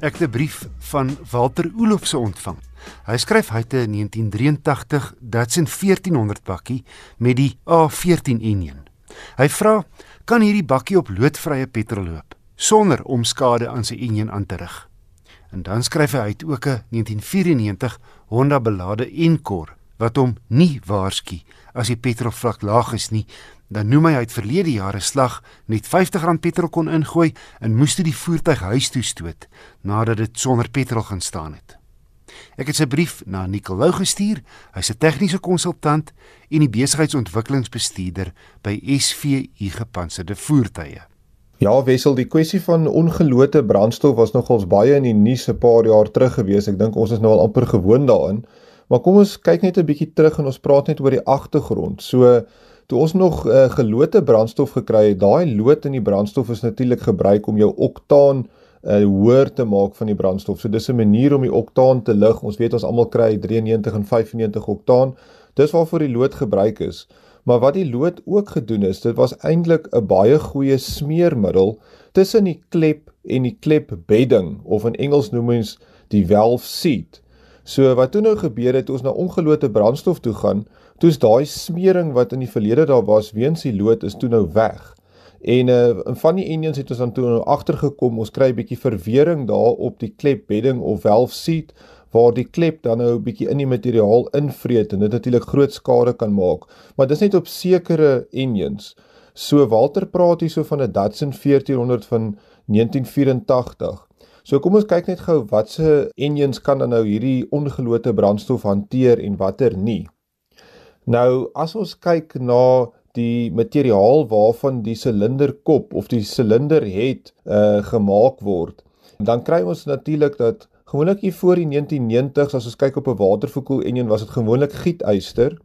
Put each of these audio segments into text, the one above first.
Ek het 'n brief van Walter Olofse ontvang. Hy skryf hy het 'n 1983 Datsun 1400 bakkie met die A14 enjin. Hy vra, kan hierdie bakkie op loodvrye petrol loop sonder om skade aan sy enjin aan te rig? En dan skryf hy hy het ook 'n 1994 Honda belade Encore wat hom nie waarsku as die petrolvlak laag is nie Dan noem hy uit verlede jare slag net R50 petrol kon ingooi en moes toe die voertuig huis toe stoot nadat dit sonder petrol gaan staan het. Ek het sy brief na Nicolou gestuur. Hy's 'n tegniese konsultant en die besigheidsontwikkelingsbestuurder by SVU Gepantserde Voertuie. Ja, wissel die kwessie van ongelote brandstof was nogals baie in die nuus 'n paar jaar terug gewees. Ek dink ons is nou al amper gewoond daaraan. Maar kom ons kyk net 'n bietjie terug en ons praat net oor die agtergrond. So Toe ons nog uh, gelote brandstof gekry het, daai lood in die brandstof is natuurlik gebruik om jou oktaan uh, hoër te maak van die brandstof. So dis 'n manier om die oktaan te lig. Ons weet ons almal kry 93 en 95 oktaan. Dis waarvoor die lood gebruik is. Maar wat die lood ook gedoen is, dit was eintlik 'n baie goeie smeermiddel tussen die klep en die klepbedding of in Engels noem ons die valve seat. So wat toe nou gebeur het, ons na ongelote brandstof toe gaan, toe's daai smering wat in die verlede daar was weens die lood is toe nou weg. En uh van die engines het ons dan toe nou agtergekom, ons kry 'n bietjie verwering daar op die klepbedding of valve seat waar die klep dan nou 'n bietjie in die materiaal invreet en dit natuurlik groot skade kan maak. Maar dis net op sekere engines. So Walter praat hier so van 'n Datsun 1400 van 1984. So kom ons kyk net gou watse engines kan dan nou hierdie ongelote brandstof hanteer en watter nie. Nou as ons kyk na die materiaal waarvan die silinderkop of die silinder het uh gemaak word, dan kry ons natuurlik dat gewoonlik hier voor die 1990s as ons kyk op 'n waterverkoel enjin was dit gewoonlik gietyster.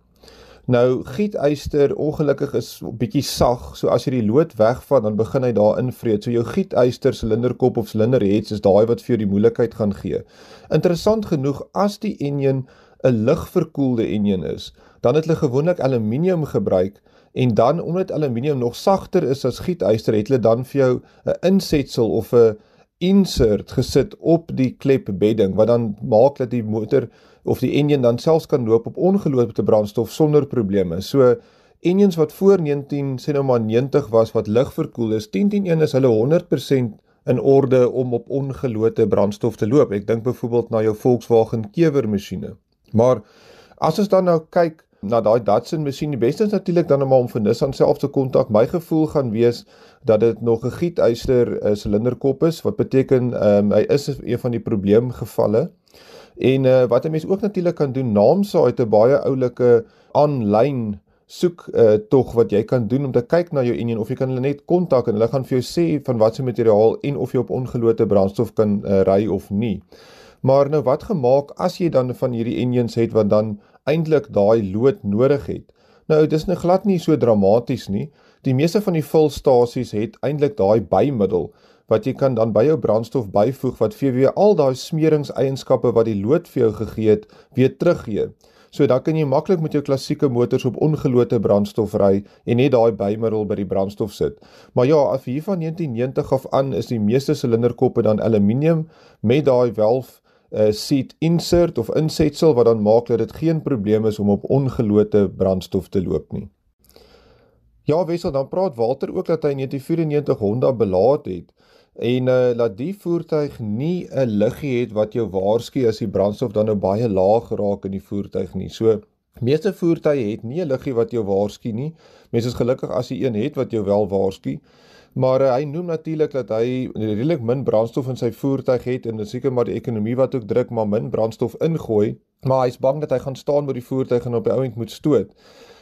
Nou gietyster ongelukkig is 'n bietjie sag, so as jy die lood wegvat dan begin hy daar invreet. So jou gietyster silinderkop of silinderheads is daai wat vir jou die moeilikheid gaan gee. Interessant genoeg as die enjin 'n ligverkoelde enjin is, dan het hulle gewoonlik aluminium gebruik en dan omdat aluminium nog sagter is as gietyster, het hulle dan vir jou 'n insetsel of 'n insert gesit op die klepbedding wat dan maak dat die motor of die enjin dan selfs kan loop op ongeloopte brandstof sonder probleme. So enjins wat voor 19 sê nou maar 90 was wat lig verkoel is, 10101 is hulle 100% in orde om op ongelote brandstof te loop. Ek dink byvoorbeeld na jou Volkswagen Kewer masjiene. Maar as ons dan nou kyk na daai Datsun masjien, die beste is natuurlik dan om om vir Nissan self te kontak. My gevoel gaan wees dat dit nog 'n gietyster uh, silinderkop is, wat beteken um, hy is een van die probleemgevalle. En uh, wat 'n mens ook natuurlik kan doen, naamsa het 'n baie oulike aanlyn soek uh, tog wat jy kan doen om te kyk na jou enjin of jy kan hulle net kontak en hulle gaan vir jou sê van watter materiaal en of jy op ongelote brandstof kan uh, ry of nie. Maar nou wat gemaak as jy dan van hierdie engines het wat dan eintlik daai lood nodig het? Nou dis nou glad nie so dramaties nie. Die meeste van die vulstasies het eintlik daai bymiddel wat jy kan dan by jou brandstof byvoeg wat vir weer al daai smeringseienskappe wat die lood vir jou gegee het, weer teruggee. So dan kan jy maklik met jou klassieke motors op ongelote brandstof ry en net daai bymiddel by die brandstof sit. Maar ja, af hier van 1990 af aan is die meeste silinderkoppe dan aluminium met daai 'n uh, seat insert of insetsel wat dan maak dat dit geen probleem is om op ongelote brandstof te loop nie. Ja, wissel dan praat Walter ook dat hy 'n 1994 Honda belaat het en uh laat die voertuig nie 'n liggie het wat jou waarsku as die brandstof dan nou baie laag geraak in die voertuig nie. So meeste voertuie het nie 'n liggie wat jou waarsku nie. Mense is gelukkig as jy een het wat jou wel waarsku. Maar uh, hy noem natuurlik dat hy redelik min brandstof in sy voertuig het en dit seker maar die ekonomie wat ook druk maar min brandstof ingooi, maar hy's bang dat hy gaan staan by die voertuig en op die ouend moet stoot.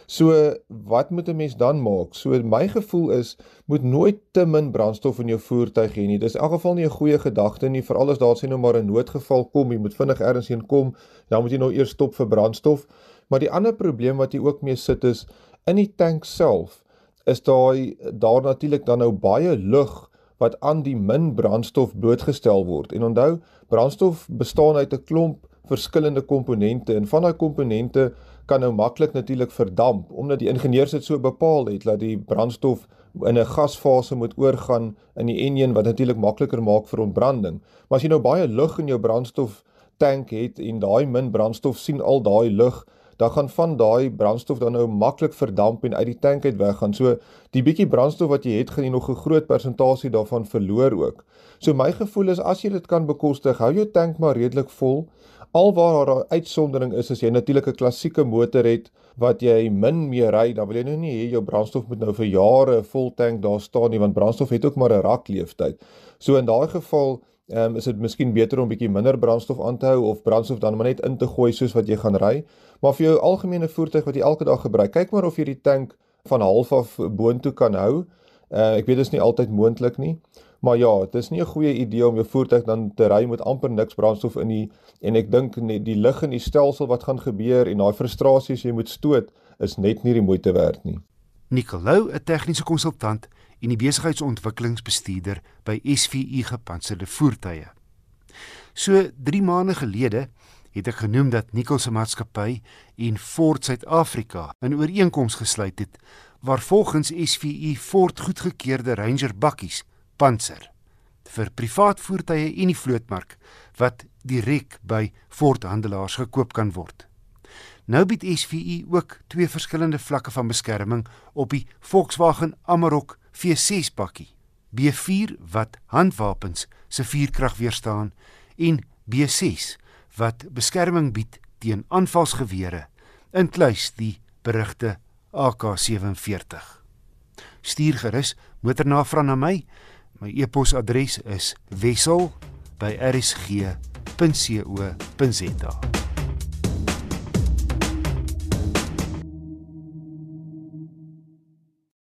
So wat moet 'n mens dan maak? So my gevoel is moet nooit te min brandstof in jou voertuig hê nie. Dis in elk geval nie 'n goeie gedagte nie, veral as daar sien nou maar 'n noodgeval kom, jy moet vinnig ergens heen kom, dan moet jy nou eers stop vir brandstof. Maar die ander probleem wat jy ook mee sit is in die tank self is daai daar natuurlik dan nou baie lug wat aan die min brandstof blootgestel word. En onthou, brandstof bestaan uit 'n klomp verskillende komponente en van daai komponente kan nou maklik natuurlik verdamp omdat die ingenieurs dit so bepaal het dat die brandstof in 'n gasfase moet oorgaan in die enjin wat natuurlik makliker maak vir ontbranding. Maar as jy nou baie lug in jou brandstof tank het en daai min brandstof sien al daai lug dan gaan van daai brandstof dan nou maklik verdamp en uit die tank uit weggaan. So die bietjie brandstof wat jy het, gaan jy nog 'n groot persentasie daarvan verloor ook. So my gevoel is as jy dit kan bekostig, hou jou tank maar redelik vol. Alwaar daar 'n uitsondering is as jy natuurlik 'n klassieke motor het wat jy min mee ry, dan wil jy nou nie hê jou brandstof moet nou vir jare vol tank daar staan nie, want brandstof het ook maar 'n rakleeftyd. So in daai geval um, is dit miskien beter om bietjie minder brandstof aan te hou of brandstof dan maar net in te gooi soos wat jy gaan ry. Maar vir jou algemene voertuig wat jy elke dag gebruik, kyk maar of jy die tank van half af boontoe kan hou. Uh ek weet dit is nie altyd moontlik nie. Maar ja, dit is nie 'n goeie idee om jou voertuig dan te ry met amper niks brandstof in nie en ek dink net die lig in die stelsel wat gaan gebeur en daai frustrasies jy moet stoot is net nie die moeite werd nie. Nicolou, 'n tegniese konsultant en die besigheidsontwikkelingsbestuurder by SVU Gepantserde Voertuie. So 3 maande gelede het ek genoem dat Nicol se maatskappy en Ford Suid-Afrika 'n ooreenkoms gesluit het waar volgens SVU Ford goedgekeurde Ranger bakkies pantser vir privaat voertuie en die vlootmark wat direk by Ford handelaars gekoop kan word. Nou bied SVU ook twee verskillende vlakke van beskerming op die Volkswagen Amarok V6 bakkie. B4 wat handwapens se vuurkrag weerstaan en B6 wat beskerming bied teen aanvalsgewere, inkluis die berugte AK47. Stuur gerus motornavraag na my. My e-posadres is wissel@rsg.co.za.